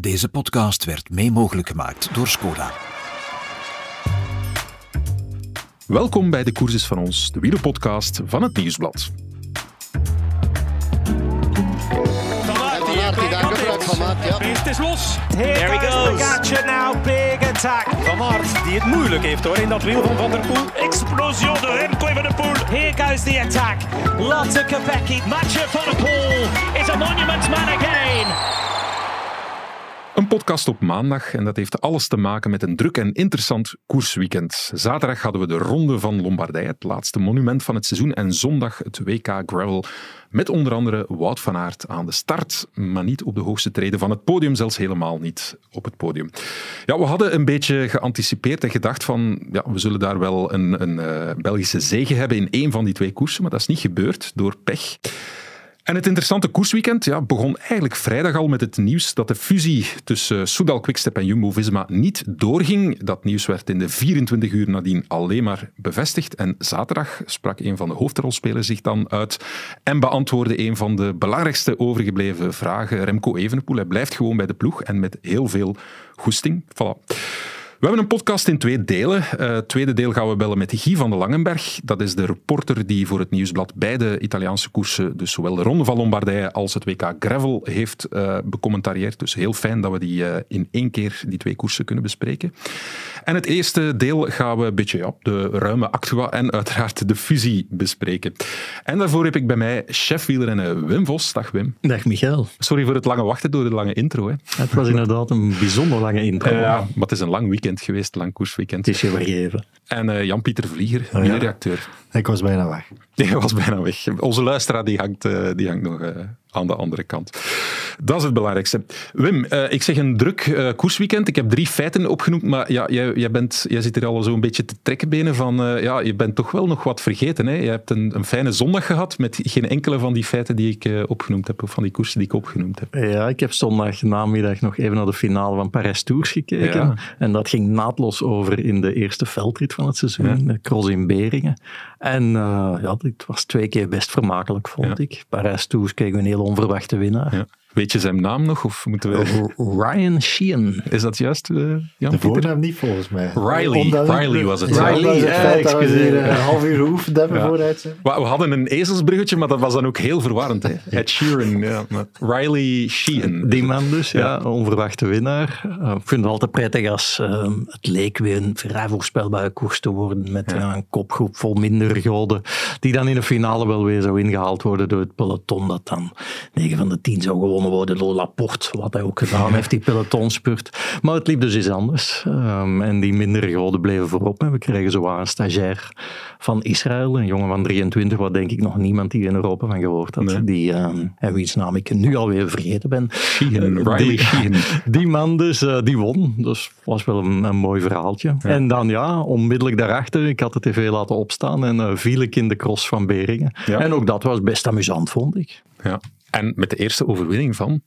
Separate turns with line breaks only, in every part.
Deze podcast werd mee mogelijk gemaakt door Skoda.
Welkom bij de Courses van ons, de wielerpodcast van het Nieuwsblad.
Van
van.
Het is los.
Here
There he
goes. Pogacar now, big attack.
Van Aert, die het moeilijk heeft hoor in dat wiel van Van der Poel.
Explosion de Remco Evenepoel. Here goes the attack. Lotte Kopecky.
Mathieu van der Poel is a monument man again.
Een podcast op maandag en dat heeft alles te maken met een druk en interessant koersweekend. Zaterdag hadden we de Ronde van Lombardije, het laatste monument van het seizoen, en zondag het WK Gravel met onder andere Wout van Aert aan de start, maar niet op de hoogste treden van het podium, zelfs helemaal niet op het podium. Ja, we hadden een beetje geanticipeerd en gedacht van, ja, we zullen daar wel een, een eh, Belgische zege hebben in één van die twee koersen, maar dat is niet gebeurd door pech. En het interessante koersweekend ja, begon eigenlijk vrijdag al met het nieuws dat de fusie tussen Soudal Quickstep en Jumbo-Visma niet doorging. Dat nieuws werd in de 24 uur nadien alleen maar bevestigd. En zaterdag sprak een van de hoofdrolspelers zich dan uit en beantwoordde een van de belangrijkste overgebleven vragen. Remco Evenepoel, hij blijft gewoon bij de ploeg en met heel veel goesting. Voilà. We hebben een podcast in twee delen. Uh, het tweede deel gaan we bellen met Guy van de Langenberg. Dat is de reporter die voor het Nieuwsblad beide Italiaanse koersen, dus zowel de Ronde van Lombardije als het WK Gravel, heeft uh, becommentarieerd. Dus heel fijn dat we die uh, in één keer die twee koersen kunnen bespreken. En het eerste deel gaan we een beetje ja, de ruime actua en uiteraard de fusie bespreken. En daarvoor heb ik bij mij chef wielrennen Wim Vos. Dag Wim.
Dag Michael.
Sorry voor het lange wachten door de lange intro. Hè.
Het was inderdaad een bijzonder lange intro.
ja, maar het is een lang weekend geweest, lang koersweekend.
Het is je vergeven.
En uh, Jan-Pieter Vlieger,
Oh,
ja.
Ik was bijna weg.
Die was bijna weg. Onze luisteraar die hangt, uh, die hangt nog aan de andere kant. Dat is het belangrijkste. Wim, uh, ik zeg een druk uh, koersweekend. Ik heb drie feiten opgenoemd, maar ja, jij, jij, bent, jij zit er al zo'n beetje te trekken benen van, uh, ja, je bent toch wel nog wat vergeten. Hè? Je hebt een, een fijne zondag gehad met geen enkele van die feiten die ik opgenoemd heb, of van die koersen die ik opgenoemd heb.
Ja, ik heb zondag namiddag nog even naar de finale van Parijs Tours gekeken. Ja. En dat ging naadloos over in de eerste veldrit van het seizoen, ja. de cross in Beringen. En ja, het was twee keer best vermakelijk, vond ja. ik. Parijs Tours kregen we een heel onverwachte winnaar.
Ja. Weet je zijn naam nog? Of moeten we...
Ryan Sheehan.
Is dat juist, uh, Jan
De voornaam niet volgens mij.
Riley, Omdat Riley was het.
Ja, Riley, het feit dat we hier een half uur geoefend hebben ja. vooruit zijn.
We hadden een ezelsbruggetje, maar dat was dan ook heel verwarrend. Hè? Ed Sheeran, ja. Riley Sheehan.
Die man dus, ja, ja onverwachte winnaar. Uh, ik vind het altijd prettig als uh, het leek weer een vrij voorspelbare koers te worden met ja. een kopgroep vol minder goden, die dan in de finale wel weer zou ingehaald worden door het peloton dat dan 9 van de 10 zou gewonnen worden door Laporte, wat hij ook gedaan heeft, die pelotonspurt. Maar het liep dus iets anders. Um, en die mindere goden bleven voorop. En we kregen zo een stagiair van Israël, een jongen van 23, wat denk ik nog niemand die in Europa van gehoord had. Nee. Die, um, en wiens naam ik nu alweer vergeten ben.
Sheehan, Riley
die,
Sheehan.
Die man dus, uh, die won. Dus was wel een, een mooi verhaaltje. Ja. En dan ja, onmiddellijk daarachter, ik had de tv laten opstaan en uh, viel ik in de cross van Beringen. Ja. En ook dat was best amusant, vond ik.
Ja. En met de eerste overwinning van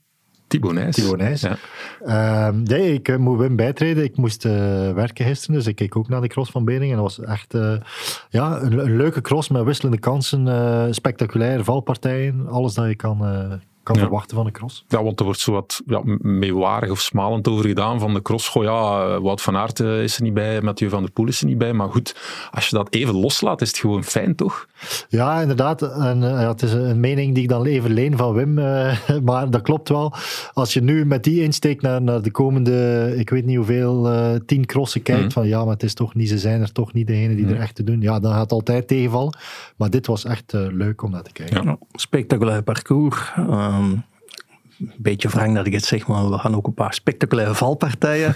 Thibaut Nijs.
Thibaut Nijs. Ja. Uh, nee, ik uh, moet Wim bijtreden. Ik moest uh, werken gisteren, dus ik keek ook naar de cross van Beringen. En dat was echt ja, een, een, leuke cross met wisselende kansen, spectaculaire valpartijen. Alles dat je kan, kan ja. verwachten van een cross.
Ja, want er wordt zo wat ja, meewarig of smalend over gedaan van de cross. Goh, ja, Wout van Aert is er niet bij, Mathieu van der Poel is er niet bij. Maar goed, als je dat even loslaat, is het gewoon fijn, toch?
Ja, inderdaad. En, uh, het is een mening die ik dan even leen van Wim. Uh, maar dat klopt wel. Als je nu met die insteek naar, naar de komende, ik weet niet hoeveel, uh, tien crossen kijkt. Mm. Van ja, maar het is toch niet, ze zijn er toch niet degene die mm. er echt te doen. Ja, dan gaat het altijd tegenvallen. Maar dit was echt leuk om naar te kijken.
Ja. Spectaculair parcours. Um, een beetje wrang dat ik het zeg, maar we gaan ook een paar spectaculaire valpartijen.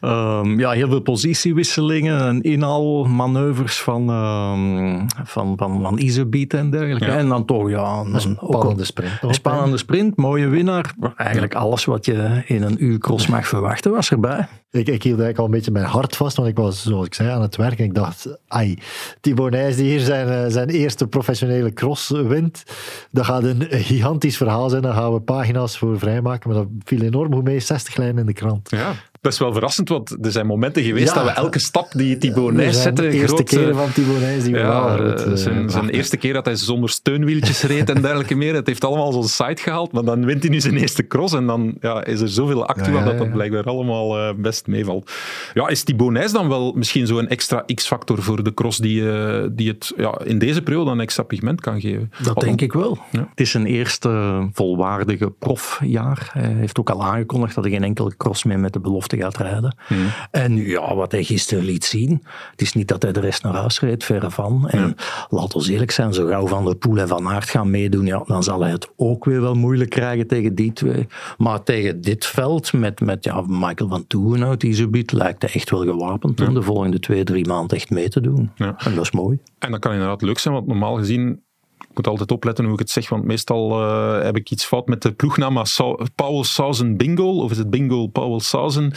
um, ja, heel veel positiewisselingen en inhaalmanoeuvres van, um, van, van, van en dergelijke. Ja. En dan toch ja, een,
een spannende sprint.
Een spannende sprint, mooie winnaar. Eigenlijk alles wat je in een uur cross mag verwachten was erbij.
Ik, ik hield eigenlijk al een beetje mijn hart vast, want ik was, zoals ik zei, aan het werk. En ik dacht, ai, Thibaut Nijs die hier zijn, zijn eerste professionele cross wint, dat gaat een gigantisch verhaal zijn. Dan gaan we pagina's voor vrijmaken, maar dat viel enorm goed mee. 60 lijnen in de krant.
Ja. Is wel verrassend, want er zijn momenten geweest dat we elke stap die Thibaut Nijs zette...
De eerste van Thibaut Nijs die we
ja, eh, zijn, zijn eerste keer dat hij zonder steunwieltjes reed en dergelijke meer. Het heeft allemaal zo'n site gehaald, maar dan wint hij nu zijn eerste cross en dan ja, is er zoveel actua
Ja, ja,
dat dat blijkbaar allemaal eh, best meevalt. Ja, is Thibaut Nijs dan wel misschien zo'n extra x-factor voor de cross die, eh, die het ja, in deze periode een extra pigment kan geven?
Dat denk ik wel.
Ja.
Het is zijn eerste volwaardige profjaar. Hij heeft ook al aangekondigd dat hij geen enkele cross meer met de belofte gaat rijden.
Hmm.
En ja, wat hij gisteren liet zien, het is niet dat hij de rest naar huis reed, verre van. En laat ons eerlijk zijn, zo gauw Van der Poel en Van Aert gaan meedoen, ja, dan zal hij het ook weer wel moeilijk krijgen tegen die twee. Maar tegen dit veld, met, met ja, Michael van Toegenhout, die zo biedt, lijkt hij echt wel gewapend om de volgende twee, drie maanden echt mee te doen.
Ja.
En dat is mooi.
En dat kan inderdaad leuk zijn, want normaal gezien, ik moet altijd opletten hoe ik het zeg, want meestal eh, heb ik iets fout met de ploegnaam, maar Paul Sausen Bingo, of is het Bingo Paul Sausen?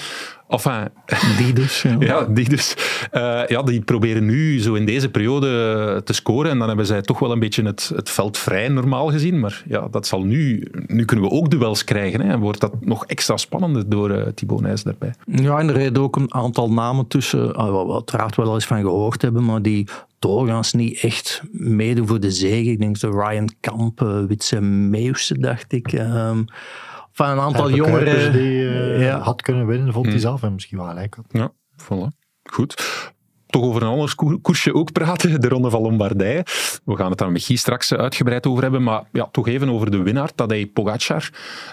Enfin,
Die dus. Ja.
ja, die dus. Eh, ja, die proberen nu zo in deze periode te scoren en dan hebben zij toch wel een beetje het, het veld vrij normaal gezien, maar ja, dat zal nu, nu kunnen we ook duels krijgen hè, en wordt dat nog extra spannender door eh Thibaut Nijs daarbij.
Ja, en er reden ook een aantal namen tussen, ah, waar we uiteraard wel eens van gehoord hebben, maar die doorgaans niet echt meedoen voor de zege. Ik denk zo Ryan Kamp, eh, Witse Meeuwse, dacht ik. ehm, van een aantal jongeren.
die eh,
ja.
had kunnen winnen, vond
Hmm.
hij zelf en misschien wel gelijk had.
Ja, voilà. Goed. Toch over een ander koer- koersje ook praten, de Ronde van Lombardije. We gaan het daar met Guy straks eh, uitgebreid over hebben, maar ja, toch even over de winnaar, Tadej Pogacar.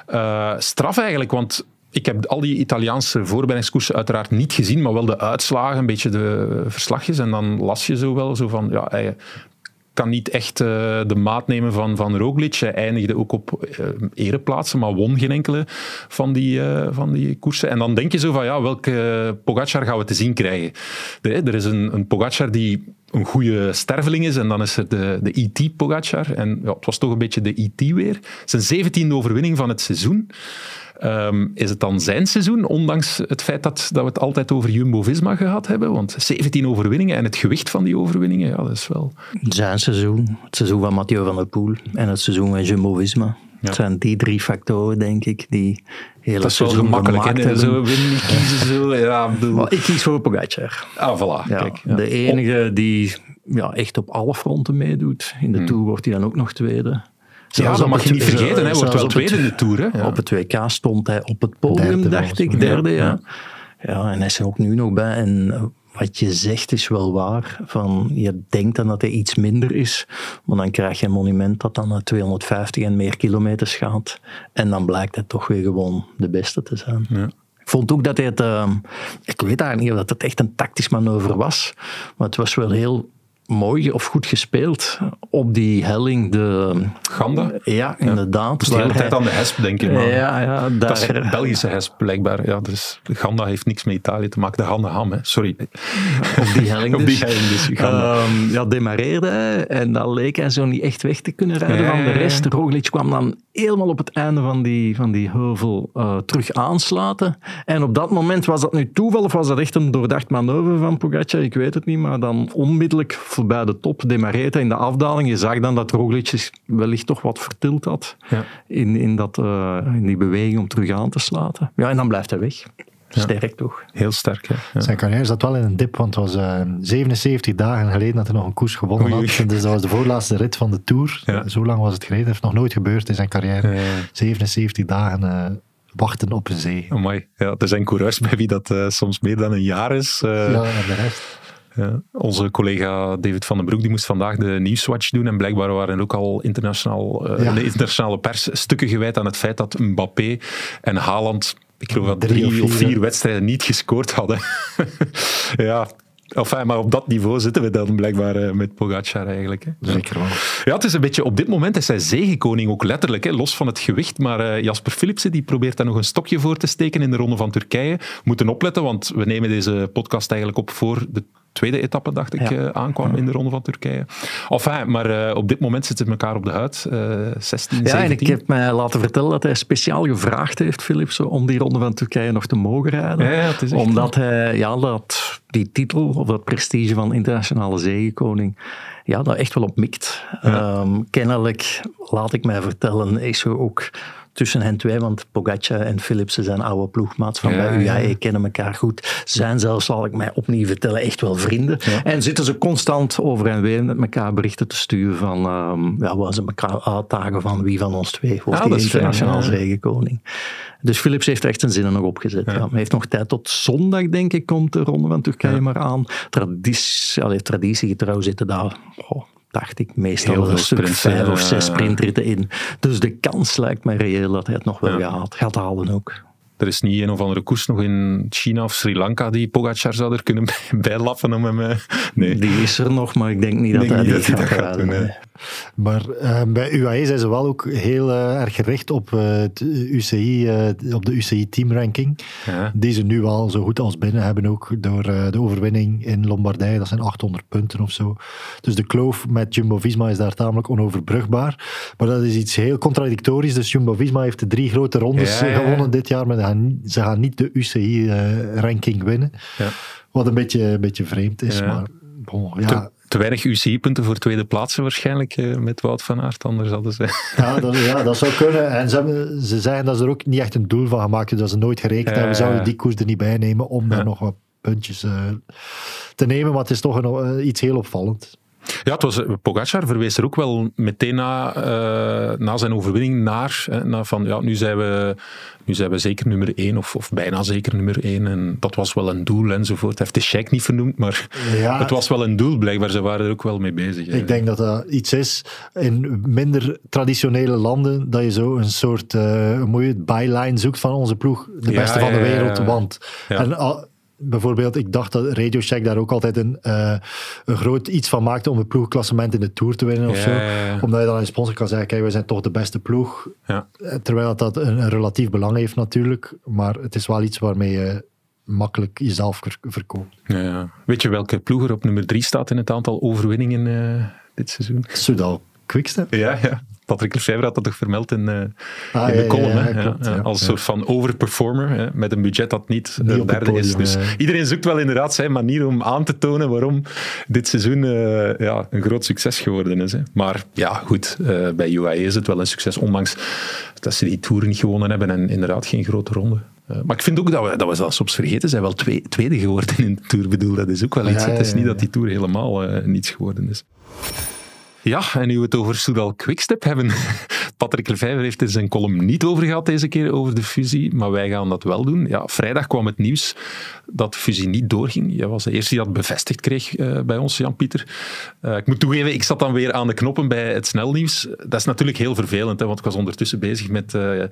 Eh, straf eigenlijk, want ik heb al die Italiaanse voorbereidingskoersen uiteraard niet gezien, maar wel de uitslagen, een beetje de verslagjes. En dan las je zo wel zo van, ja, hij kan niet echt eh, de maat nemen van, van Roglic. Hij eindigde ook op eh, ereplaatsen, maar won geen enkele van die, eh, van die koersen. En dan denk je zo van, ja, welke Pogacar gaan we te zien krijgen? Er, is een, een Pogacar die een goede sterveling is en dan is er de, de IT Pogacar. En ja, het was toch een beetje de IT weer. Zijn zeventiende overwinning van het seizoen. Ehm, is het dan zijn seizoen, ondanks het feit dat, dat we het altijd over Jumbo-Visma gehad hebben? Want 17 overwinningen en het gewicht van die overwinningen, ja, dat is wel...
Zijn seizoen, het seizoen van Mathieu van der Poel en het seizoen van Jumbo-Visma. Het zijn die drie factoren, denk ik, die hele
Dat is wel gemakkelijk, hè? Zo winnen, kiezen, zo. Ja, ik bedoel...
Maar ik kies voor Pogacar.
Ah, voilà.
Ja,
Kijk, ja.
De enige die ja, echt op alle fronten meedoet. In de Tour wordt hij dan ook nog tweede.
Ja, dat mag je niet vergeten. Hij
zelfs
wordt wel tweede in de Tour. Hè?
Op het WK stond hij op het podium,
Derde,
dacht ik. Derde, ja.
Ja.
en hij is er ook nu nog bij. En eh, wat je zegt is wel waar. Van, je denkt dan dat hij iets minder is. Maar dan krijg je een monument dat dan naar 250 en meer kilometers gaat. En dan blijkt hij toch weer gewoon de beste te zijn.
Ja.
Ik vond ook dat hij het... eh, ik weet eigenlijk niet of dat het echt een tactisch manoeuvre was. Maar het was wel heel mooi of goed gespeeld op die helling. De,
Ganda?
ja, inderdaad.
De hele tijd aan de hesp denken. Maar
ja, ja, daar,
Dat is Belgische hesp, blijkbaar. Ja, dus Ganda heeft niks met Italië te maken. De Ganda Ham, hè. sorry.
op die helling
Op
dus.
die helling dus.
Ehm, ja, demareerde hij en dan leek hij zo niet echt weg te kunnen rijden van de rest. Roglic kwam dan helemaal op het einde van die, van die heuvel eh, terug aansluiten. En op dat moment, was dat nu toeval of was dat echt een doordacht manoeuvre van Pogacar? Ik weet het niet, maar dan onmiddellijk voorbij de top demareerde in de afdaling. Je zag dan dat Roglic zich wellicht toch wat vertild had
Ja.
in, in, dat, eh, in die beweging om terug aan te sluiten. Ja, en dan blijft hij weg. Sterk toch?
Heel sterk, hè. Ja.
Zijn carrière zat wel in een dip, want het was eh, 77 dagen geleden dat hij nog een koers gewonnen
Oei,
had. Dus dat was de voorlaatste rit van de Tour.
Ja.
Zo lang was het geleden. Dat heeft nog nooit gebeurd in zijn carrière.
Ja, ja.
77 dagen eh, wachten op een zee.
Amai. Ja, er zijn coureurs bij wie dat eh, soms meer dan een jaar is. Eh,
Ja, en de rest.
Ja, onze collega David van den Broek die moest vandaag de nieuwswatch doen. En blijkbaar waren er ook al internationaal, eh,
Ja.
de internationale pers stukken gewijd aan het feit dat Mbappé en Haaland, ik geloof dat
Drie
drie,
of vier,
wedstrijden niet gescoord hadden. ja, enfin, maar op dat niveau zitten we dan blijkbaar eh, met Pogacar eigenlijk. Hè.
Zeker wel.
Ja, het is een beetje, op dit moment is hij zegenkoning ook letterlijk, hè, los van het gewicht. Maar eh, Jasper Philipsen die probeert daar nog een stokje voor te steken in de ronde van Turkije. We moeten opletten, want we nemen deze podcast eigenlijk op voor de tweede etappe, dacht ik,
Ja.
eh, aankwam in de ronde van Turkije. Enfin, maar eh, op dit moment zitten ze elkaar op de huid. eh 16,
Ja,
17.
en ik heb mij laten vertellen dat hij speciaal gevraagd heeft, Philipsen, om die ronde van Turkije nog te mogen rijden.
Ja, het is
Omdat hij ja, dat, die titel, of dat prestige van internationale zegenkoning, ja, daar echt wel op mikt. Ehm, kennelijk, laat ik mij vertellen, is er ook tussen hen twee, want Pogacar en Philipsen zijn oude ploegmaats van
Ja,
bij UAE,
ja.
kennen elkaar goed. Zijn zelfs, zal ik mij opnieuw vertellen, echt wel vrienden. En zitten ze constant over en weer met elkaar berichten te sturen van, ehm, ja, waar ze elkaar uitdagen van wie van ons twee wordt
Ah,
die internationaal zegenkoning. Dus Philips heeft er echt zijn zinnen nog opgezet. Ja. Hij heeft nog tijd tot zondag, denk ik, komt de ronde van Turkije maar aan. Traditie, allee, traditiegetrouw zitten daar, oh, dacht ik, meestal een stuk vijf of zes sprintritten in. Dus de kans lijkt mij reëel dat hij het nog wel
Ja.
gaat, gaat halen ook.
Er is niet een of andere koers nog in China of Sri Lanka die Pogacar zou er kunnen bij- bijlappen om hem... eh, Nee.
Die is er nog, maar ik denk niet dat
denk
hij
niet
die
dat
gaat,
gaat doen.
Maar eh, bij UAE zijn ze wel ook heel eh, erg gericht op, eh, UCI, op de UCI teamranking.
Ja.
Die ze nu al zo goed als binnen hebben ook door de overwinning in Lombardije. Dat zijn 800 punten of zo. Dus de kloof met Jumbo-Visma is daar tamelijk onoverbrugbaar. Maar dat is iets heel contradictorisch. Dus Jumbo-Visma heeft de drie grote rondes
Ja, ja, ja.
gewonnen dit jaar, maar ze gaan, niet- ze gaan niet de UCI-ranking winnen.
Ja.
Wat een beetje, een beetje vreemd is. Maar bon, ja,
Te, weinig UCI-punten voor tweede plaatsen waarschijnlijk eh, met Wout van Aert. Anders hadden ze...
Ja, dat, ja, dat zou kunnen. En ze, hebben, ze zeggen dat ze er ook niet echt een doel van gemaakt hebben. Dat ze nooit gerekend
Ja,
hebben.
ja, ja.
Zouden die koers er niet bij nemen om daar nog wat puntjes eh, te nemen. Maar het is toch een, eh, iets heel opvallend.
Ja, het was, eh, Pogacar verwees er ook wel meteen na, eh, na zijn overwinning naar, hè, naar van ja, nu zijn we, nu zijn we zeker nummer één of, of bijna zeker nummer één en dat was wel een doel enzovoort. Hij heeft de Sheik niet vernoemd, maar
Ja.
het was wel een doel blijkbaar. Ze waren er ook wel mee bezig. hè.
Ik denk dat dat iets is in minder traditionele landen. Dat je zo een soort uh, je het, byline zoekt van onze ploeg. De
Ja,
beste van de wereld. Want en, al- bijvoorbeeld, ik dacht dat Radio Shack daar ook altijd een, eh, een groot iets van maakte om het ploegklassement in de Tour te winnen of
Ja,
zo.
ja, ja.
Omdat je dan een sponsor kan zeggen, kijk, wij zijn toch de beste ploeg.
Ja.
Eh, Terwijl dat een, een relatief belang heeft natuurlijk. Maar het is wel iets waarmee je makkelijk jezelf ver- verkoopt.
Weet je welke ploeg er op nummer drie staat in het aantal overwinningen eh, dit seizoen?
Soudal Quickstep.
Ja, ja. Patrick Lefevre had dat toch vermeld in, eh,
Ah,
in de
ja,
column.
ja, klopt,
als soort van overperformer, hè, met een budget dat niet,
Niet
de derde is. Dus
eh.
iedereen zoekt wel inderdaad zijn manier om aan te tonen waarom dit seizoen eh, ja, een groot succes geworden is. Hè. Maar ja, goed, bij UAE is het wel een succes, ondanks dat ze die Tour niet gewonnen hebben en inderdaad geen grote ronde. Maar ik vind ook dat we, dat we dat soms vergeten zijn, wel twee, tweede geworden in de Tour. Ik bedoel, dat is ook wel iets.
Ja,
Het is niet dat die Tour helemaal niets geworden is. Ja, en nu we het over Soudal Quickstep hebben. Patrick Lefevre heeft er zijn column niet over gehad deze keer, over de fusie. Maar wij gaan dat wel doen. Ja, vrijdag kwam het nieuws dat de fusie niet doorging. Jij was de eerste die dat bevestigd kreeg eh, bij ons, Jan-Pieter. Eh, ik moet toegeven, ik zat dan weer aan de knoppen bij het snelnieuws. Dat is natuurlijk heel vervelend, hè, want ik was ondertussen bezig met eh,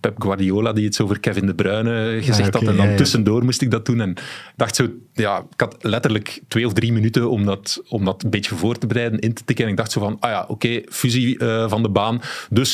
Pep Guardiola, die iets over Kevin De Bruyne gezegd had. En dan
ja, ja.
tussendoor moest ik dat doen. En ik dacht zo, ja, ik had letterlijk twee of drie minuten om dat, om dat een beetje voor te bereiden, in te tikken. En ik dacht zo van, ah ja, oké, fusie van de baan. Dus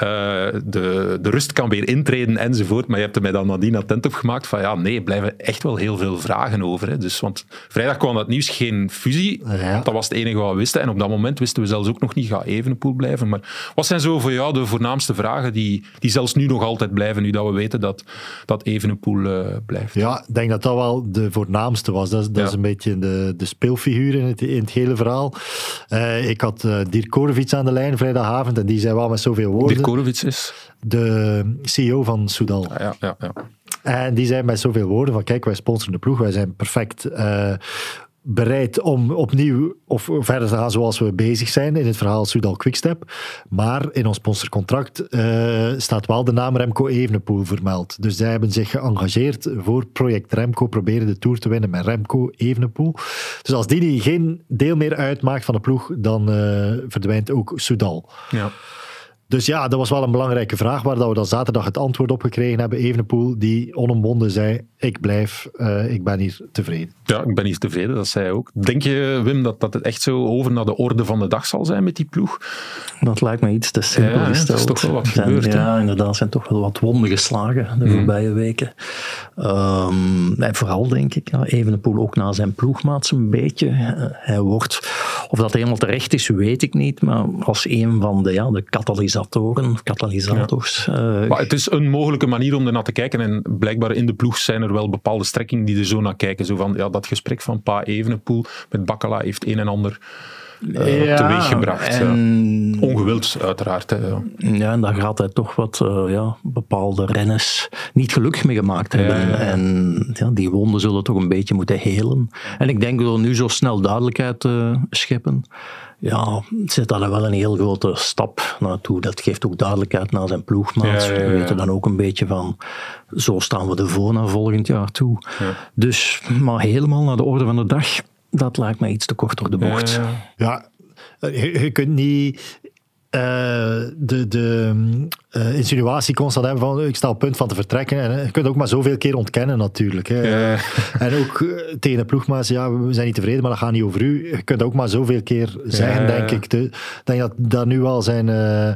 de, de rust kan weer intreden enzovoort. Maar je hebt er mij dan nadien attent op gemaakt van, ja, nee, er blijven echt wel heel veel vragen over. Hè. Dus, want vrijdag kwam dat nieuws, geen fusie.
Ja.
Dat was het enige wat we wisten. En op dat moment wisten we zelfs ook nog niet, gaat Evenepoel blijven. Maar wat zijn zo voor jou de voornaamste vragen die, die zelfs nu nog altijd blijven, nu dat we weten dat, dat Evenepoel eh, blijft?
Ja, ik denk dat dat wel de voornaamste was. Dat is, dat is een beetje de, de speelfiguur in het, in het hele verhaal. Eh, ik had eh Dirk Korovic aan de lijn vrijdagavond en die zei wel met zoveel woorden.
Is...
de CEO van Soudal.
Ah, ja, ja, ja.
En die zei met zoveel woorden van kijk, wij sponsoren de ploeg, wij zijn perfect eh, bereid om opnieuw of verder te gaan zoals we bezig zijn in het verhaal Soudal Quickstep. Maar in ons sponsorcontract eh, staat wel de naam Remco Evenepoel vermeld. Dus zij hebben zich geëngageerd voor project Remco, proberen de Tour te winnen met Remco Evenepoel. Dus als die, die geen deel meer uitmaakt van de ploeg, dan eh, verdwijnt ook Soudal.
ja.
Dus ja, dat was wel een belangrijke vraag waar dat we dan zaterdag het antwoord op gekregen hebben. Evenepoel die onomwonden zei, ik blijf, eh, ik ben hier tevreden.
Ja, ik ben hier tevreden, dat zei hij ook. Denk je, Wim, dat, dat het echt zo over naar de orde van de dag zal zijn met die ploeg?
Dat lijkt me iets te simpel
Ja, er is
gesteld.
toch wel wat
Zijn-
gebeurd?
Ja, inderdaad, zijn toch wel wat wonden geslagen de voorbije weken. Ehm, en vooral denk ik, ja, Evenepoel ook na zijn ploegmaats een beetje. Eh, hij wordt, of dat helemaal terecht is, weet ik niet, maar als een van de, ja, de katalysatoren, katalysators. eh,
Maar het is een mogelijke manier om ernaar te kijken. En blijkbaar in de ploeg zijn er wel bepaalde strekkingen die er zo naar kijken. Zo van, ja, dat gesprek van Pa Evenepoel met Bakkala heeft een en ander uh,
Ja,
teweeggebracht.
En,
Ongewild, uiteraard. Hè, ja.
ja, en daar gaat hij toch wat eh, ja, bepaalde renners niet gelukkig mee gemaakt hebben.
Ja.
En ja, die wonden zullen toch een beetje moeten helen. En ik denk door nu zo snel duidelijkheid te scheppen, ja, zit dat er wel een heel grote stap naartoe. Dat geeft ook duidelijkheid naar zijn ploegmaats. We weten dan ook een beetje van, zo staan we ervoor naar volgend jaar toe. Dus, maar helemaal naar de orde van de dag, dat lijkt mij iets te kort door de bocht.
Ja, ja.
Ja, je, je kunt niet eh, de, de eh, insinuatie constant hebben van ik sta op punt van te vertrekken. En eh, je kunt ook maar zoveel keer ontkennen natuurlijk. Hè.
Ja.
En ook eh, tegen de ploegmaats, ja, we zijn niet tevreden, maar dat gaat niet over u. Je kunt ook maar zoveel keer zeggen,
Ja.
denk ik. Ik denk dat, dat nu al zijn eh,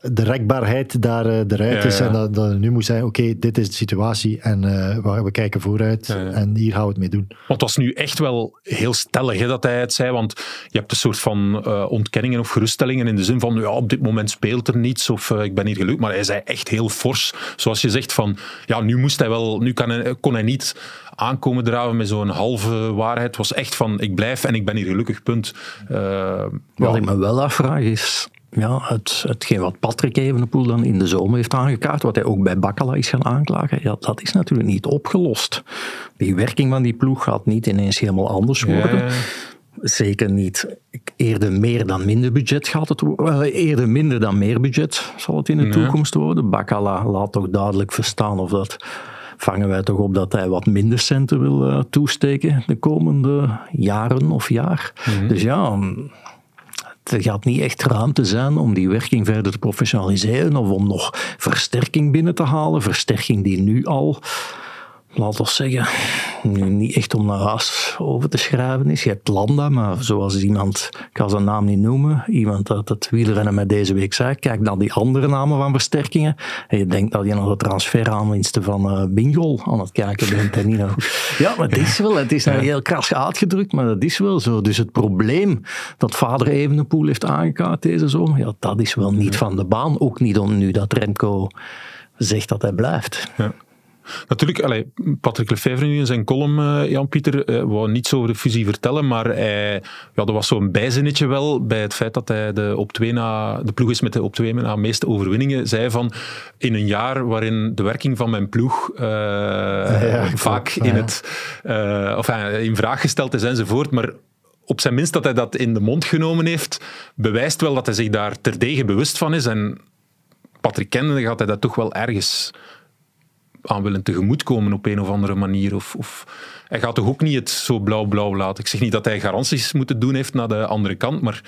de rekbaarheid daar eh, eruit
Ja,
is. En dat, dat nu moet zijn, oké, dit is de situatie en eh, we, we kijken vooruit. En hier gaan we het mee doen.
Want het was nu echt wel heel stellig hè, dat hij het zei. Want je hebt een soort van eh, ontkenningen of geruststellingen in de zin van ja, op dit moment speelt er niets of eh, ik ben hier gelukkig. Maar hij zei echt heel fors. Zoals je zegt van ja, nu moest hij wel, nu kan hij, kon hij niet aankomen draven met zo'n halve waarheid. Het was echt van ik blijf en ik ben hier gelukkig, punt. Eh,
Wat
ja.
ik me wel afvraag is, ja, het, hetgeen wat Patrick Evenepoel dan in de zomer heeft aangekaart, wat hij ook bij Bakkala is gaan aanklagen, ja, dat is natuurlijk niet opgelost. Die werking van die ploeg gaat niet ineens helemaal anders worden.
Ja.
Zeker niet eerder meer dan minder budget gaat het worden. Eerder minder dan meer budget zal het in de
Ja.
toekomst worden. Bakkala laat toch duidelijk verstaan of dat vangen wij toch op dat hij wat minder centen wil eh, toesteken de komende jaren of jaar. Dus ja, er gaat niet echt ruimte zijn om die werking verder te professionaliseren of om nog versterking binnen te halen. Versterking die nu al, laten we zeggen, nu niet echt om naar huis over te schrijven is. Je hebt Landa, maar zoals iemand, ik ga zijn naam niet noemen, iemand uit het wielrennen met deze week zei, kijk naar die andere namen van versterkingen en je denkt dat je naar de transferaanwinsten van eh Bingol aan het kijken bent. En niet naar- Ja, maar het is wel, het is nou heel kras uitgedrukt, maar dat is wel zo. Dus het probleem dat vader Evenepoel heeft aangekaart deze zomer, ja, dat is wel niet van de baan. Ook niet om nu dat Remco zegt dat hij blijft.
Ja. Natuurlijk, allee, Patrick Lefevre nu in zijn column, eh, Jan-Pieter, eh, wou niets over de fusie vertellen, maar hij, ja, er was zo'n bijzinnetje wel bij het feit dat hij de, op twee na, de ploeg is met de op twee na meeste overwinningen, zei van in een jaar waarin de werking van mijn ploeg eh, vaak
klopt.
in,
Ja.
het, of, in vraag gesteld is enzovoort, maar op zijn minst dat hij dat in de mond genomen heeft, bewijst wel dat hij zich daar terdege bewust van is en Patrick kennende gaat hij dat toch wel ergens aan willen tegemoetkomen op een of andere manier. Of, of, hij gaat toch ook niet het zo blauw-blauw laten. Ik zeg niet dat hij garanties moeten doen heeft naar de andere kant, maar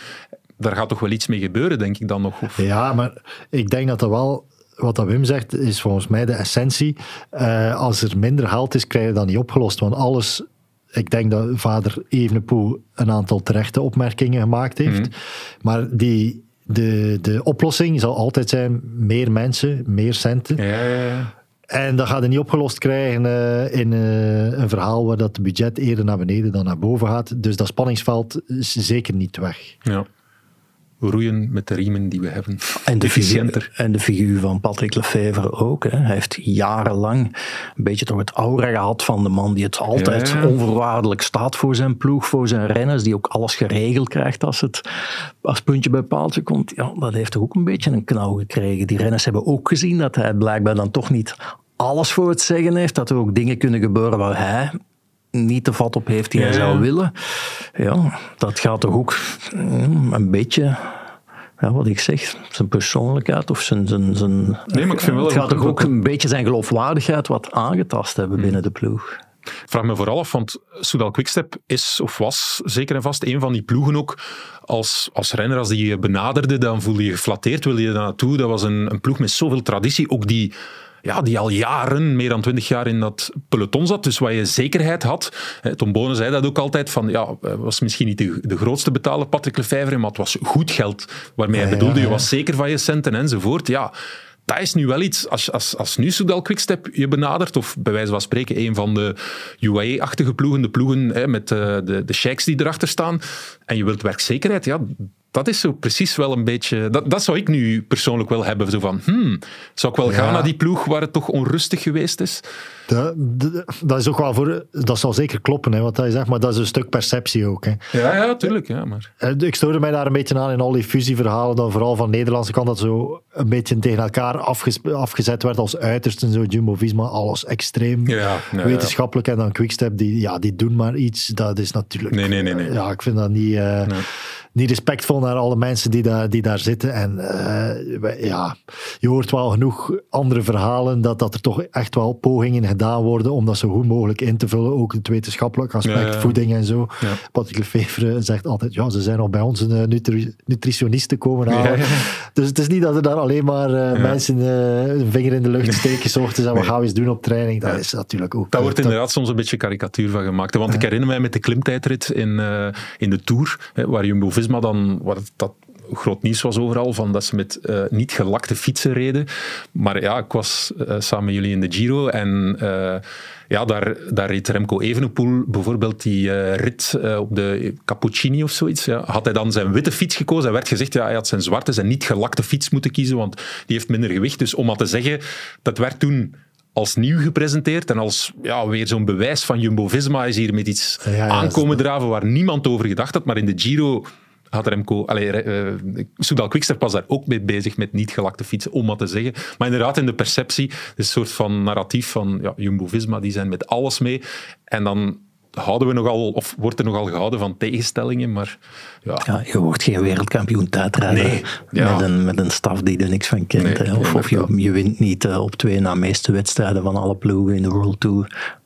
daar gaat toch wel iets mee gebeuren, denk ik dan nog. Of,
Ja, maar ik denk dat dat wel, wat dat Wim zegt, is volgens mij de essentie. Eh, als er minder geld is, krijg je dat niet opgelost. Want alles, ik denk dat vader Evenepoel een aantal terechte opmerkingen gemaakt heeft. Maar die, de, de oplossing zal altijd zijn meer mensen, meer centen.
ja, ja, ja.
En dat gaat je niet opgelost krijgen eh, in eh, een verhaal waar dat budget eerder naar beneden dan naar boven gaat. Dus dat spanningsveld is zeker niet weg.
ja. Roeien met de riemen die we hebben.
En de, figuur,
Efficiënter.
en de figuur van Patrick Lefevre ook. Hè. Hij heeft jarenlang een beetje toch het aura gehad van de man die het altijd
Ja, ja.
onvoorwaardelijk staat voor zijn ploeg, voor zijn renners, die ook alles geregeld krijgt als het als puntje bij paaltje komt. Ja, dat heeft toch ook een beetje een knauw gekregen. Die renners hebben ook gezien dat hij blijkbaar dan toch niet alles voor het zeggen heeft. Dat er ook dingen kunnen gebeuren waar hij niet de vat op heeft die hij zou willen. Ja, dat gaat toch ook mm, een beetje ja, wat ik zeg, zijn persoonlijkheid of zijn... zijn, zijn
Nee, maar ik vind wel
het
dat-
gaat toch ook een beetje zijn geloofwaardigheid wat aangetast hebben binnen de ploeg.
Ik vraag me vooral af, want Soudal Quickstep is of was zeker en vast een van die ploegen ook. Als, als renner, als die je benaderde, dan voelde je geflatteerd, wilde je daar naartoe. Dat was een, een ploeg met zoveel traditie, ook die, ja, die al jaren, meer dan twintig jaar in dat peloton zat. Dus waar je zekerheid had. Tom Bonen zei dat ook altijd, van ja, hij was misschien niet de, de grootste betaler, Patrick Lefevre, maar het was goed geld. Waarmee hij
Ja,
bedoelde,
ja,
je was zeker van je centen enzovoort. Ja, dat is nu wel iets, als, als, als nu Soudal Quickstep je benadert, of bij wijze van spreken een van de UAE-achtige ploegen, de ploegen hè, met eh, de, de sheiks die erachter staan, en je wilt werkzekerheid, ja, dat is zo precies wel een beetje... Dat, dat zou ik nu persoonlijk wel hebben. Zo van, hmm, zou ik wel gaan naar die ploeg waar het toch onrustig geweest is?
Dat, dat, is ook wel voor... Dat zal zeker kloppen, hè, wat hij zegt, maar dat is een stuk perceptie ook. Hè.
Ja, ja, tuurlijk. Ja, maar...
Eh, ik stoorde mij daar een beetje aan in al die fusieverhalen, dan vooral van de Nederlandse kant, dat zo een beetje tegen elkaar afgezet werd als uiterst en zo. Jumbo-Visma, alles extreem ja, wetenschappelijk. En dan Quickstep, die, ja, die doen maar iets. Dat is natuurlijk...
Nee, nee, nee. nee.
Ja, ik vind dat niet... Uh, niet respectvol naar alle mensen die daar, die daar zitten. En uh, ja, je hoort wel genoeg andere verhalen dat, dat er toch echt wel pogingen gedaan worden om dat zo goed mogelijk in te vullen. Ook het wetenschappelijk aspect, voeding en zo. Ja. Patrick Lefevre zegt altijd, ja, ze zijn al bij ons een eh, nutri nutritionisten komen halen. Dus het is niet dat er daar alleen maar uh, mensen uh, een vinger in de lucht steken, zochten en wat gaan we eens doen op training. Dat is natuurlijk ook...
Daar wordt inderdaad soms een beetje karikatuur van gemaakt. Want ik herinner mij met de klimtijdrit in, in de Tour, waar Jumbo-Visma maar dan, wat dat groot nieuws was overal, van dat ze met uh, niet gelakte fietsen reden. Maar ja, ik was uh, samen met jullie in de Giro en uh, ja, daar, daar reed Remco Evenepoel bijvoorbeeld die rit op de Cappuccini of zoiets. Ja, had hij dan zijn witte fiets gekozen en werd gezegd, ja, hij had zijn zwarte, zijn niet gelakte fiets moeten kiezen, want die heeft minder gewicht. Dus om maar te zeggen, dat werd toen als nieuw gepresenteerd en als ja, weer zo'n bewijs van Jumbo-Visma is hier met iets aankomen draven waar niemand over gedacht had, maar in de Giro had Remco, allee, uh, Soudal Quickstep was daar ook mee bezig met niet gelakte fietsen, om wat te zeggen. Maar inderdaad, in de perceptie, een soort van narratief van ja, Jumbo-Visma, die zijn met alles mee. En dan houden we nogal, of wordt er nogal gehouden van tegenstellingen, maar ja.
ja je wordt geen wereldkampioen tijdrijden nee, met, een, met een staf die er niks van kent. Of, of je, je, wint niet uh, op twee na meeste wedstrijden van alle ploegen in de World Tour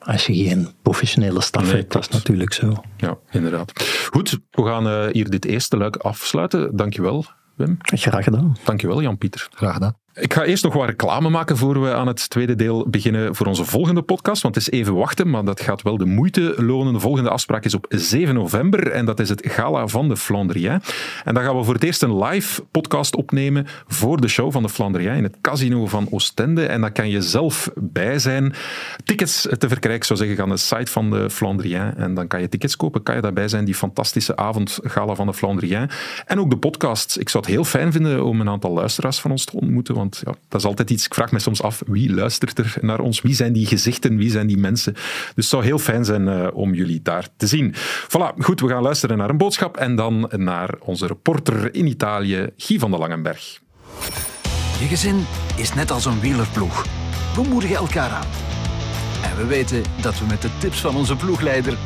als je geen professionele staf hebt, dat is natuurlijk zo.
Ja, inderdaad. Goed, we gaan uh, hier dit eerste luik afsluiten. Dankjewel, Wim.
Graag gedaan.
Dankjewel, Jan-Pieter.
Graag gedaan.
Ik ga eerst nog wat reclame maken voor we aan het tweede deel beginnen voor onze volgende podcast. Want het is even wachten, maar dat gaat wel de moeite lonen. De volgende afspraak is op 7 november en dat is het gala van de Flandrien. En dan gaan we voor het eerst een live podcast opnemen voor de show van de Flandrien in het casino van Oostende. En daar kan je zelf bij zijn. Tickets te verkrijgen, zou zeggen, aan de site van de Flandrien. En dan kan je tickets kopen, kan je daarbij zijn. Die fantastische avond gala van de Flandrien. En ook de podcast. Ik zou het heel fijn vinden om een aantal luisteraars van ons te ontmoeten want ja, dat is altijd iets, ik vraag me soms af, wie luistert er naar ons? Wie zijn die gezichten? Wie zijn die mensen? Dus het zou heel fijn zijn uh, om jullie daar te zien. Voilà, goed, we gaan luisteren naar een boodschap en dan naar onze reporter in Italië, Guy van der Langenberg.
Je gezin is net als een wielerploeg. We moedigen elkaar aan. En we weten dat we met de tips van onze ploegleider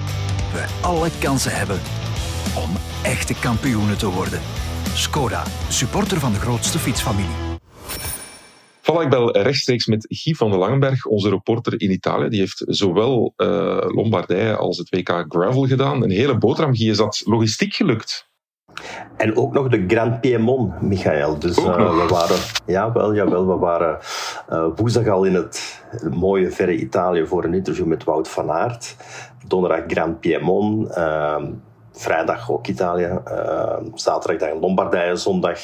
we alle kansen hebben om echte kampioenen te worden. Skoda, supporter van de grootste fietsfamilie.
Voilà, ik bel rechtstreeks met Guy van den Langenberg, onze reporter in Italië. Die heeft zowel uh, Lombardije als het WK Gravel gedaan. Een hele boterham, Guy. Is dat logistiek gelukt?
En ook nog de Grand Piemont, Michael. Dus uh, we waren, ja, wel, jawel, we waren uh, woensdag al in het mooie verre Italië voor een interview met Wout van Aert. Donderdag Grand Piemont. Ehm, vrijdag ook Italië, uh, zaterdag dan Lombardije, zondag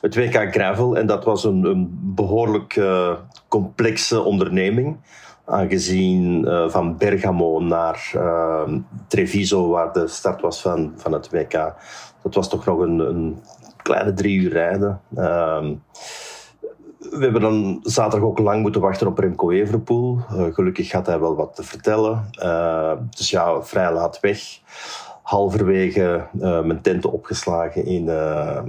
het WK Gravel. En dat was een, een behoorlijk uh, complexe onderneming. Aangezien uh, van Bergamo naar Treviso, waar de start was van, van het WK, dat was toch nog een, een kleine drie uur rijden. Ehm, we hebben dan zaterdag ook lang moeten wachten op Remco Evenepoel. gelukkig had hij wel wat te vertellen. dus ja, vrij laat weg halverwege uh, mijn tenten opgeslagen in, uh,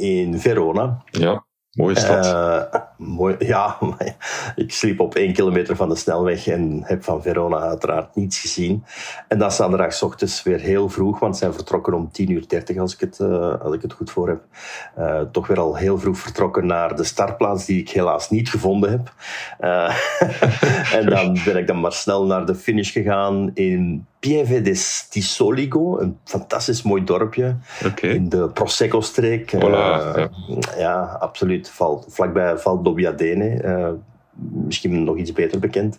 in Verona.
Ja. Mooie stad.
Uh, mooi, ja, ik sliep op één kilometer van de snelweg en heb van Verona uiteraard niets gezien. En dan zaterdag ochtends weer heel vroeg, want ze zijn vertrokken om 10.30 uur 30 als ik het, uh, als ik het goed voor heb. Uh, toch weer al heel vroeg vertrokken naar de startplaats die ik helaas niet gevonden heb. en dan ben ik dan maar snel naar de finish gegaan in Pieve di Soligo, een fantastisch mooi dorpje in de Prosecco-streek.
Voilà, ja.
ja. absoluut. Valt, vlakbij Val Dobbiadene. Uh, misschien nog iets beter bekend.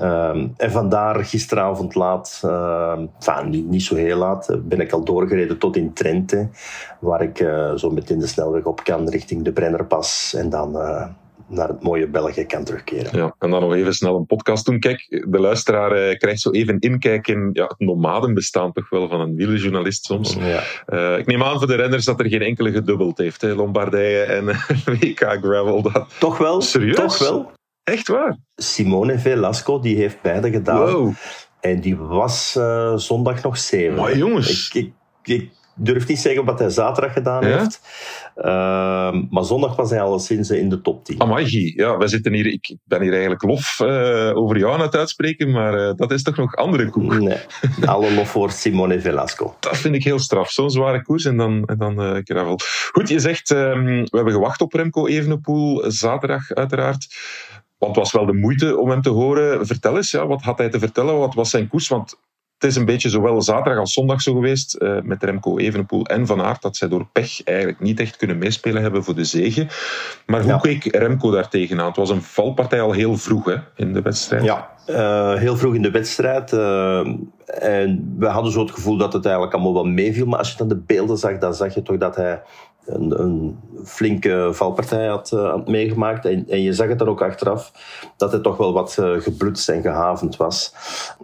Um, en vandaar gisteravond laat, uh, enfin, niet, niet, zo heel laat, ben ik al doorgereden tot in Trente, waar ik uh, zo meteen de snelweg op kan richting de Brennerpas en dan naar het mooie België kan terugkeren.
Ja, en dan nog even snel een podcast doen. Kijk, de luisteraar eh, krijgt zo even inkijk in ja, het nomadenbestaan toch wel van een wielerjournalist soms.
Ja.
Uh, ik neem aan voor de renners dat er geen enkele gedubbeld heeft. Hè? Lombardije en WK Gravel. Dat...
Toch wel?
Serieus?
Toch wel?
Echt waar?
Simone Velasco, die heeft beide gedaan.
Wow.
En die was uh, zondag nog zeven.
Maar jongens.
Ik, ik, ik, durf niet zeggen wat hij zaterdag gedaan
Ja?
heeft. Uh, maar zondag was hij alleszins in de top 10.
Amai, Guy. ja, wij zitten hier, ik ben hier eigenlijk lof uh, over jou aan het uitspreken, maar uh, dat is toch nog andere koek.
Nee, alle lof voor Simone Velasco.
Dat vind ik heel straf, zo'n zware koers en dan, en dan gravel. Goed, je zegt, um, we hebben gewacht op Remco Evenepoel, zaterdag uiteraard. Want het was wel de moeite om hem te horen. Vertel eens, ja, wat had hij te vertellen? Wat was zijn koers? Want het is een beetje zowel zaterdag als zondag zo geweest uh, met Remco Evenepoel en Van Aert dat zij door pech eigenlijk niet echt kunnen meespelen hebben voor de zegen. Maar hoe ja. keek Remco daar tegenaan? Het was een valpartij al heel vroeg hè, in de wedstrijd.
Ja, uh, heel vroeg in de wedstrijd. Uh, en we hadden zo het gevoel dat het eigenlijk allemaal wel meeviel. Maar als je dan de beelden zag, dan zag je toch dat hij een, een flinke valpartij had, uh, had meegemaakt. En, en, je zag het dan ook achteraf dat hij toch wel wat uh, geblutst en gehavend was.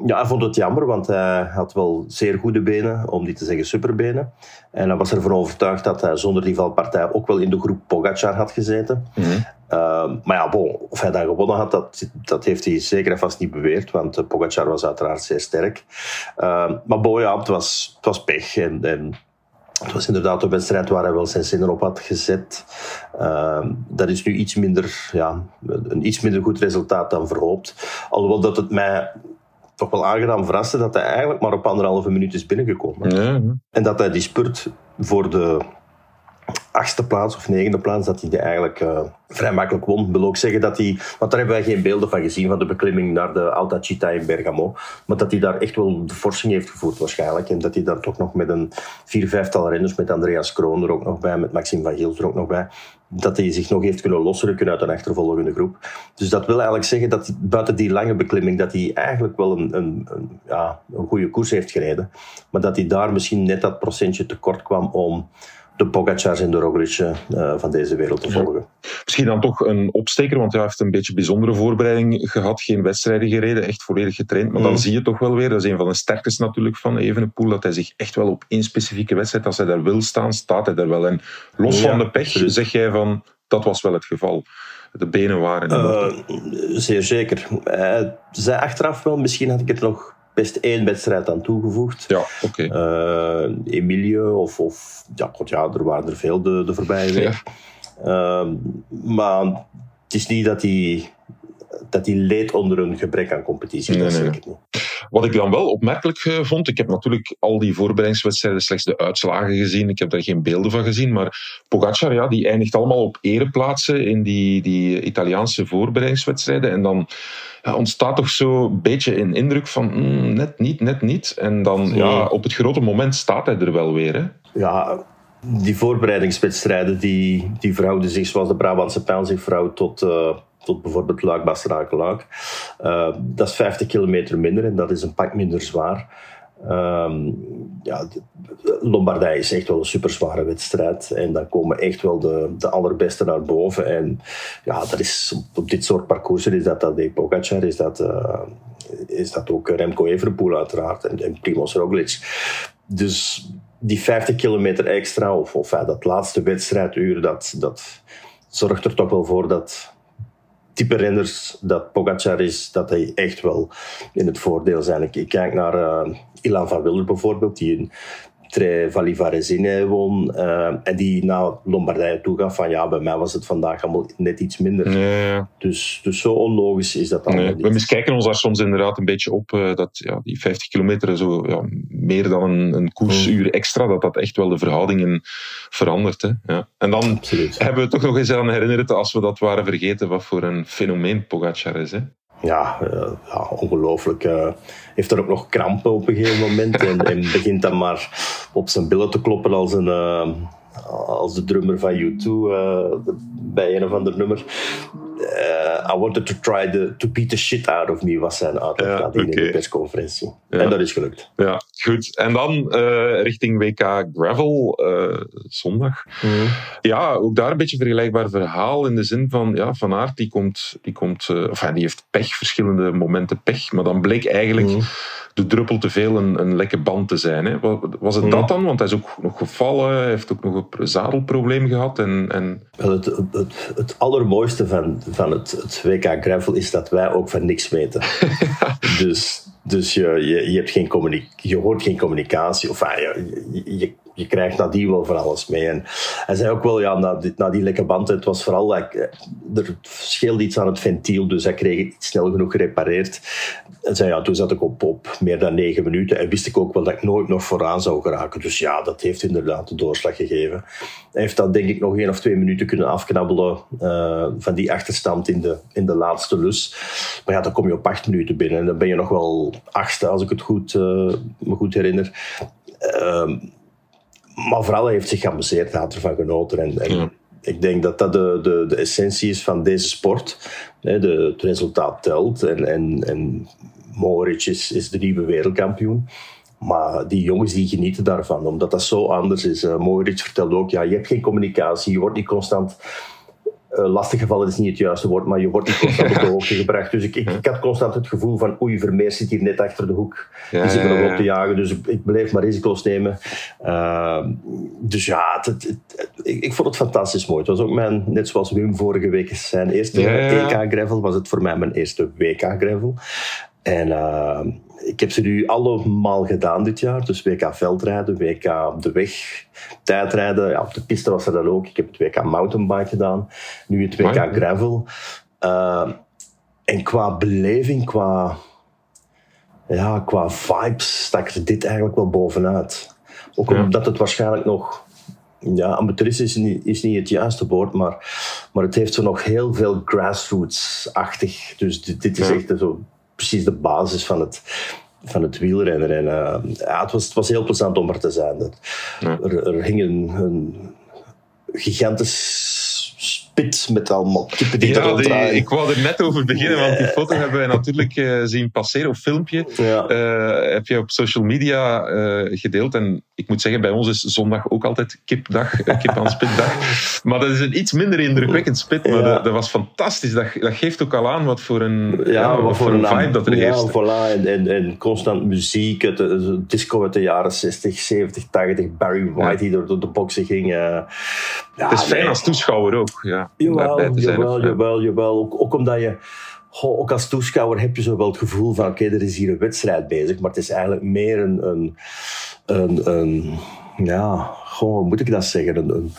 Ja, hij vond het jammer, want hij had wel zeer goede benen, om niet te zeggen superbenen. En hij was ervan overtuigd dat hij zonder die valpartij ook wel in de groep Pogacar had gezeten.
Mhm.
Uh, maar ja, bon, of hij dan gewonnen had, dat, dat heeft hij zeker en vast niet beweerd, want uh, Pogacar was uiteraard zeer sterk. Uh, maar bon, ja, het was, het was pech en, en het was inderdaad een wedstrijd waar hij wel zijn zinnen op had gezet. Uh, dat is nu iets minder, ja, een iets minder goed resultaat dan verhoopt. Alhoewel dat het mij toch wel aangenaam verraste dat hij eigenlijk maar op anderhalve minuut is binnengekomen.
Ja.
En dat hij die spurt voor de achtste plaats of negende plaats, dat hij die eigenlijk uh, vrij makkelijk won. Ik wil ook zeggen dat hij, want daar hebben wij geen beelden van gezien, van de beklimming naar de Alta Città in Bergamo, maar dat hij daar echt wel de forsing heeft gevoerd waarschijnlijk. En dat hij daar toch nog met een vier, vijftal renners, met Andreas Kroon er ook nog bij, met Maxime van Giel er ook nog bij, dat hij zich nog heeft kunnen losrukken uit een achtervolgende groep. Dus dat wil eigenlijk zeggen dat buiten die lange beklimming, dat hij eigenlijk wel een, een, een, ja, een goede koers heeft gereden, maar dat hij daar misschien net dat procentje tekort kwam om de Pogacars en de Roglic uh, van deze wereld te volgen.
Ja. Misschien dan toch een opsteker, want hij heeft een beetje bijzondere voorbereiding gehad. Geen wedstrijden gereden, echt volledig getraind. Maar mm. dan zie je toch wel weer, dat is een van de sterktes natuurlijk van Evenepoel, dat hij zich echt wel op één specifieke wedstrijd, als hij daar wil staan, staat hij daar wel. En los ja, van de pech zeg jij van, dat was wel het geval. De benen waren
uh, Zeer zeker. Uh, zij achteraf wel, misschien had ik het nog best één wedstrijd aan toegevoegd.
Ja, oké.
Okay. Uh, Emilio of, of ja, god, ja, er waren er veel de, de voorbije week. Ja. Uh, maar het is niet dat hij, dat hij leed onder een gebrek aan competitie.
Nee,
dat
nee.
zeker niet.
Wat ik dan wel opmerkelijk uh, vond, ik heb natuurlijk al die voorbereidingswedstrijden slechts de uitslagen gezien. Ik heb daar geen beelden van gezien. Maar Pogacar, ja, die eindigt allemaal op ereplaatsen in die, die Italiaanse voorbereidingswedstrijden. En dan ja, ontstaat toch zo een beetje een indruk van mm, net niet, net niet. En dan ja, op het grote moment staat hij er wel weer. Hè?
Ja, die voorbereidingswedstrijden die, die verhouden zich zoals de Brabantse pijl zich verhoudt tot, uh, tot bijvoorbeeld Luik, Bastenaken, Luik. Uh, dat is 50 kilometer minder en dat is een pak minder zwaar. Um, ja, Lombardije is echt wel een super zware wedstrijd. En dan komen echt wel de, de allerbeste naar boven. En ja, dat is, op dit soort parcoursen is dat dat Pogacar, is dat, uh, is dat ook Remco Evenepoel uiteraard en, Primoz Roglic. Dus die 50 kilometer extra, of, of dat laatste wedstrijduur, dat, dat zorgt er toch wel voor dat type renners dat Pogacar is, dat hij echt wel in het voordeel zijn. Ik, kijk naar uh, Ilan van Wilder bijvoorbeeld, die een Tre Valivaresine won uh, en die naar Lombardije toegaf van ja, bij mij was het vandaag allemaal net iets minder.
Nee.
Dus, dus zo onlogisch is dat allemaal
nee.
niet.
We miskijken ons daar soms inderdaad een beetje op uh, dat ja, die 50 kilometer zo ja, meer dan een, een koersuur extra, dat dat echt wel de verhoudingen verandert. Hè? Ja. En dan
Absoluut.
hebben we toch nog eens aan herinnerd, als we dat waren vergeten, wat voor een fenomeen Pogacar is. Hè?
Ja, uh, ja, ongelooflijk. Uh, heeft er ook nog krampen op een gegeven moment. en, begint dan maar op zijn billen te kloppen als, een, uh, als de drummer van U2 bij een of ander nummer. Uh, I wanted to try the, to beat the shit out of me, was zijn uitleg
Ja, oké.
in de persconferentie.
Ja.
En dat is gelukt.
Ja, goed. En dan eh, richting WK Gravel, eh, zondag. Ja, ook daar een beetje een vergelijkbaar verhaal in de zin van, ja, Van Aert die komt, die komt, eh, enfin, die heeft pech, verschillende momenten pech, maar dan bleek eigenlijk
Mhm.
de druppel te veel een, een lekke band te zijn. Hè. Wa- Was het
Mhm.
dat dan? Want hij is ook nog gevallen, hij heeft ook nog een zadelprobleem gehad en, en
het, het, het, het allermooiste van, van het, het WK Gravel is dat wij ook van niks weten. dus dus je, je, je, hebt geen je hoort geen communicatie. Of ah, je, je, je, krijgt nadien wel van alles mee. En hij zei ook wel, ja, na die, na die lekke band, het was vooral, like, er scheelde iets aan het ventiel, dus hij kreeg het snel genoeg gerepareerd. En zei, ja, toen zat ik op, meer dan negen minuten en wist ik ook wel dat ik nooit nog vooraan zou geraken. Dus ja, dat heeft inderdaad de doorslag gegeven. Hij heeft dan denk ik nog één of twee minuten kunnen afknabbelen uh, van die achterstand in de, in de laatste lus. Maar ja, dan kom je op acht minuten binnen en dan ben je nog wel achtste, als ik het goed, uh, me goed herinner. Uh, maar vooral hij heeft zich geamuseerd, had ervan genoten. En, en ja. ik denk dat dat de, de, de essentie is van deze sport. De, het resultaat telt en, en, en Mohoric is, is de nieuwe wereldkampioen. Maar die jongens die genieten daarvan, omdat dat zo anders is. Uh, Mohoric vertelde ook, ja, je hebt geen communicatie, je wordt niet constant... Uh, lastig gevallen is niet het juiste woord, maar je wordt niet constant op de hoogte gebracht. Dus ik, ik, ik, had constant het gevoel van oei, Vermeer zit hier net achter de hoek. Ja, die zit nog op te jagen, dus ik, ik bleef maar risico's nemen. Uh, dus ja, het, het, het, ik, ik, vond het fantastisch mooi. Het was ook mijn, net zoals Wim vorige week zijn eerste ja, EK Gravel, was het voor mij mijn eerste WK Gravel. En uh, ik heb ze nu allemaal gedaan dit jaar. Dus WK veldrijden, WK op de weg, tijdrijden. Ja, op de piste was er dan ook. Ik heb het WK mountainbike gedaan. Nu het WK gravel. Uh, en qua beleving, qua, ja, qua vibes, stak er dit eigenlijk wel bovenuit. Ook
Ja.
omdat het waarschijnlijk nog ja, amateuristisch is niet, is niet het juiste woord, maar, maar het heeft zo nog heel veel grassroots-achtig. Dus dit, dit is
Ja.
echt zo precies de basis van het, van het wielrennen. En, uh, ja, het, was, het was heel plezant om er te zijn. Dat,
Ja.
er, er hing een, een gigantisch spit met allemaal kippen die
Ja, die, ik wou er net over beginnen, want die foto hebben wij natuurlijk uh, zien passeren, of filmpje.
Ja.
Uh, heb je op social media uh, gedeeld. En ik moet zeggen, bij ons is zondag ook altijd kipdag, kip aan spitdag. maar dat is een iets minder indrukwekkend spit, maar
Ja.
dat, dat, was fantastisch. Dat, dat geeft ook al aan wat voor een,
Ja,
ja, wat voor een vibe dat er
ja,
heerst.
voilà. En, en, en constant muziek, het, het disco uit de jaren 60, 70, 80, Barry White die door, door de boksen ging. Ja,
Het is fijn
nee.
als toeschouwer ook, ja.
Jawel, jawel, jawel, jawel. Ook, ook omdat je... Goh, ook als toeschouwer heb je zo wel het gevoel van oké, er is hier een wedstrijd bezig, maar het is eigenlijk meer een... een, een, een ja, goh, hoe moet ik dat zeggen? Een, een,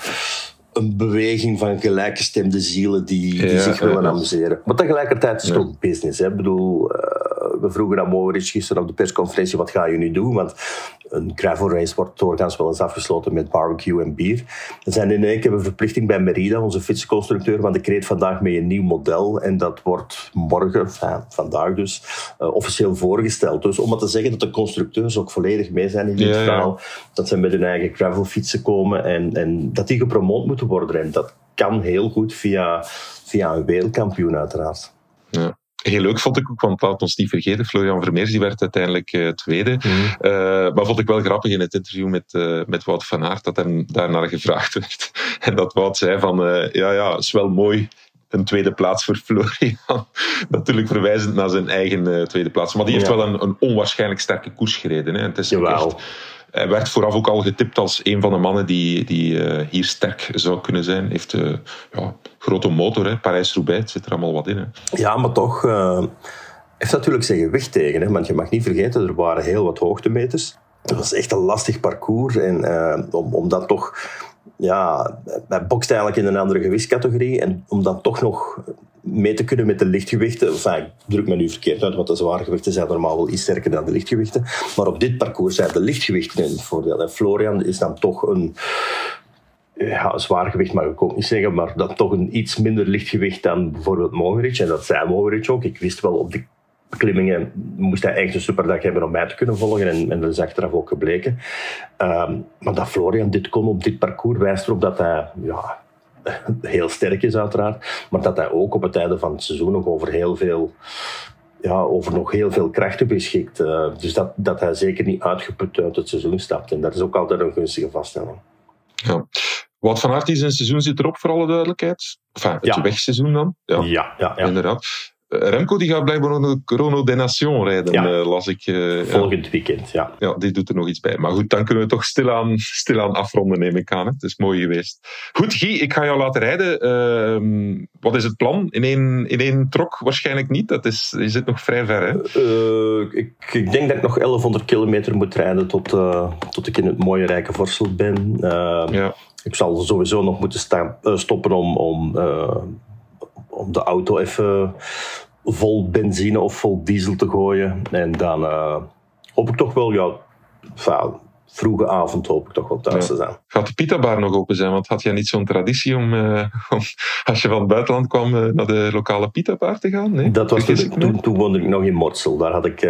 een beweging van gelijkgestemde zielen die, die
Ja,
zich willen
ja.
amuseren. Maar tegelijkertijd is het
Ja.
ook business. Hè? Ik bedoel, uh, we vroegen aan Mohoric gisteren op de persconferentie, wat ga je nu doen? Want een gravel race wordt doorgaans wel eens afgesloten met barbecue en bier. We zijn in één keer een verplichting bij Merida, onze fietsconstructeur, want ik reed vandaag met een nieuw model en dat wordt morgen, vandaag dus, uh, officieel voorgesteld. Dus om maar te zeggen dat de constructeurs ook volledig mee zijn in dit
Ja, ja.
verhaal, dat ze met hun eigen gravelfietsen komen en, en dat die gepromoot moeten worden. En dat kan heel goed via, via een wereldkampioen uiteraard.
Ja. Heel leuk vond ik ook, want laat ons niet vergeten, Florian Vermeers die werd uiteindelijk uh, tweede.
Mhm.
Uh, maar vond ik wel grappig in het interview met, uh, met Wout van Aert dat hem daarnaar gevraagd werd. En dat Wout zei van, ja ja, is wel mooi een tweede plaats voor Florian. Natuurlijk verwijzend naar zijn eigen tweede plaats. Maar die heeft
Ja.
wel een, een onwaarschijnlijk sterke koers gereden. Hè. Het is ook
Jawel.
echt, hij werd vooraf ook al getipt als een van de mannen die, die uh, hier sterk zou kunnen zijn. Heeft uh, ja, grote motor. Parijs-Roubaix, zit er allemaal wat in.
Ja, maar toch uh, heeft natuurlijk zijn gewicht tegen. Hè? Want je mag niet vergeten, er waren heel wat hoogtemeters. Het was echt een lastig parcours. En om, om dat toch... Ja, hij bokst eigenlijk in een andere gewichtscategorie. En om dan toch nog mee te kunnen met de lichtgewichten. Enfin, ik druk me nu verkeerd uit, want de zware gewichten zijn normaal wel iets sterker dan de lichtgewichten. Maar op dit parcours zijn de lichtgewichten in het voordeel. En Florian is dan toch een ja, een zwaar gewicht mag ik ook niet zeggen, maar dat toch een iets minder licht gewicht dan bijvoorbeeld Mohoric. En dat zei Mohoric ook. Ik wist wel op de beklimmingen moest hij echt een superdag hebben om mij te kunnen volgen. En, en dat is achteraf ook gebleken. Um, maar dat Florian dit kon op dit parcours wijst erop dat hij ja, heel sterk is uiteraard, maar dat hij ook op het einde van het seizoen nog over heel veel ja, over nog heel veel krachten beschikt. Uh, dus dat, dat hij zeker niet uitgeput uit het seizoen stapt. En dat is ook altijd een gunstige vaststelling.
Ja. Wout van Aert, zijn seizoen zit erop, voor alle duidelijkheid. Enfin, het ja. wegseizoen dan.
Ja, ja, ja, ja.
inderdaad. Remco die gaat blijkbaar nog een Chrono de Nation rijden, ja. uh, las ik. Uh,
Volgend weekend, ja.
Ja, die doet er nog iets bij. Maar goed, dan kunnen we toch stilaan, stilaan afronden, neem ik aan. Hè. Het is mooi geweest. Goed, Guy, ik ga jou laten rijden. Uh, wat is het plan? In één, in één trok waarschijnlijk niet. Dat is, je zit nog vrij ver, hè?
Uh, ik, ik, denk dat ik nog 1100 kilometer moet rijden tot, tot ik in het mooie Rijke Vorsel ben. ja. Ik zal sowieso nog moeten staan, stoppen om... om om de auto even vol benzine of vol diesel te gooien. En dan uh, hoop ik toch wel, ja, vroege avond hoop ik toch wel thuis te zijn.
Gaat de pitabar nog open zijn? Want had jij niet zo'n traditie om, uh, om, als je van het buitenland kwam, uh, naar de lokale pitabar te gaan? Nee?
Dat was toen, toen, toen, woonde ik nog in Morsel. Daar had ik...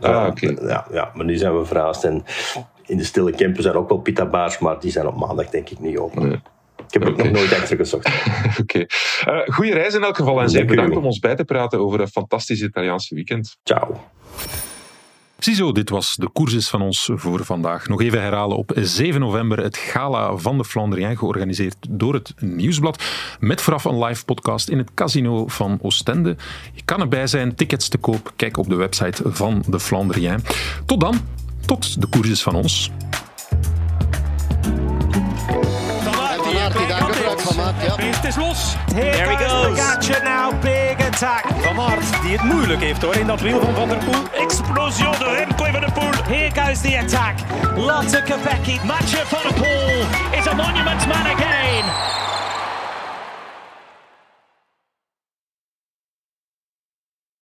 ah, oké. Ja, ja, maar nu zijn we verhuisd en in de stille camper zijn ook wel pitabaars, maar die zijn op maandag denk ik niet open. Nee. Ik heb okay. nog nooit extra gezocht.
Oké. Okay. Uh, goeie reis in elk geval en zeer bedankt om ons bij te praten over een fantastisch Italiaanse weekend.
Ciao.
Ziezo, dit was de courses van ons voor vandaag. Nog even herhalen, op 7 november het gala van de Flandrien, georganiseerd door het Nieuwsblad, met vooraf een live podcast in het casino van Oostende. Je kan erbij zijn, tickets te koop, kijk op de website van de Flandrien. Tot dan, tot de courses van ons.
Here There he goes. Pogacar now, big attack. Van Aert, die het moeilijk heeft hoor in dat wiel van Van der Poel. Explosion de Remco Van der Poel. Here goes the attack. Lotte Kopecky. Matcher Van der Poel is a monument man again.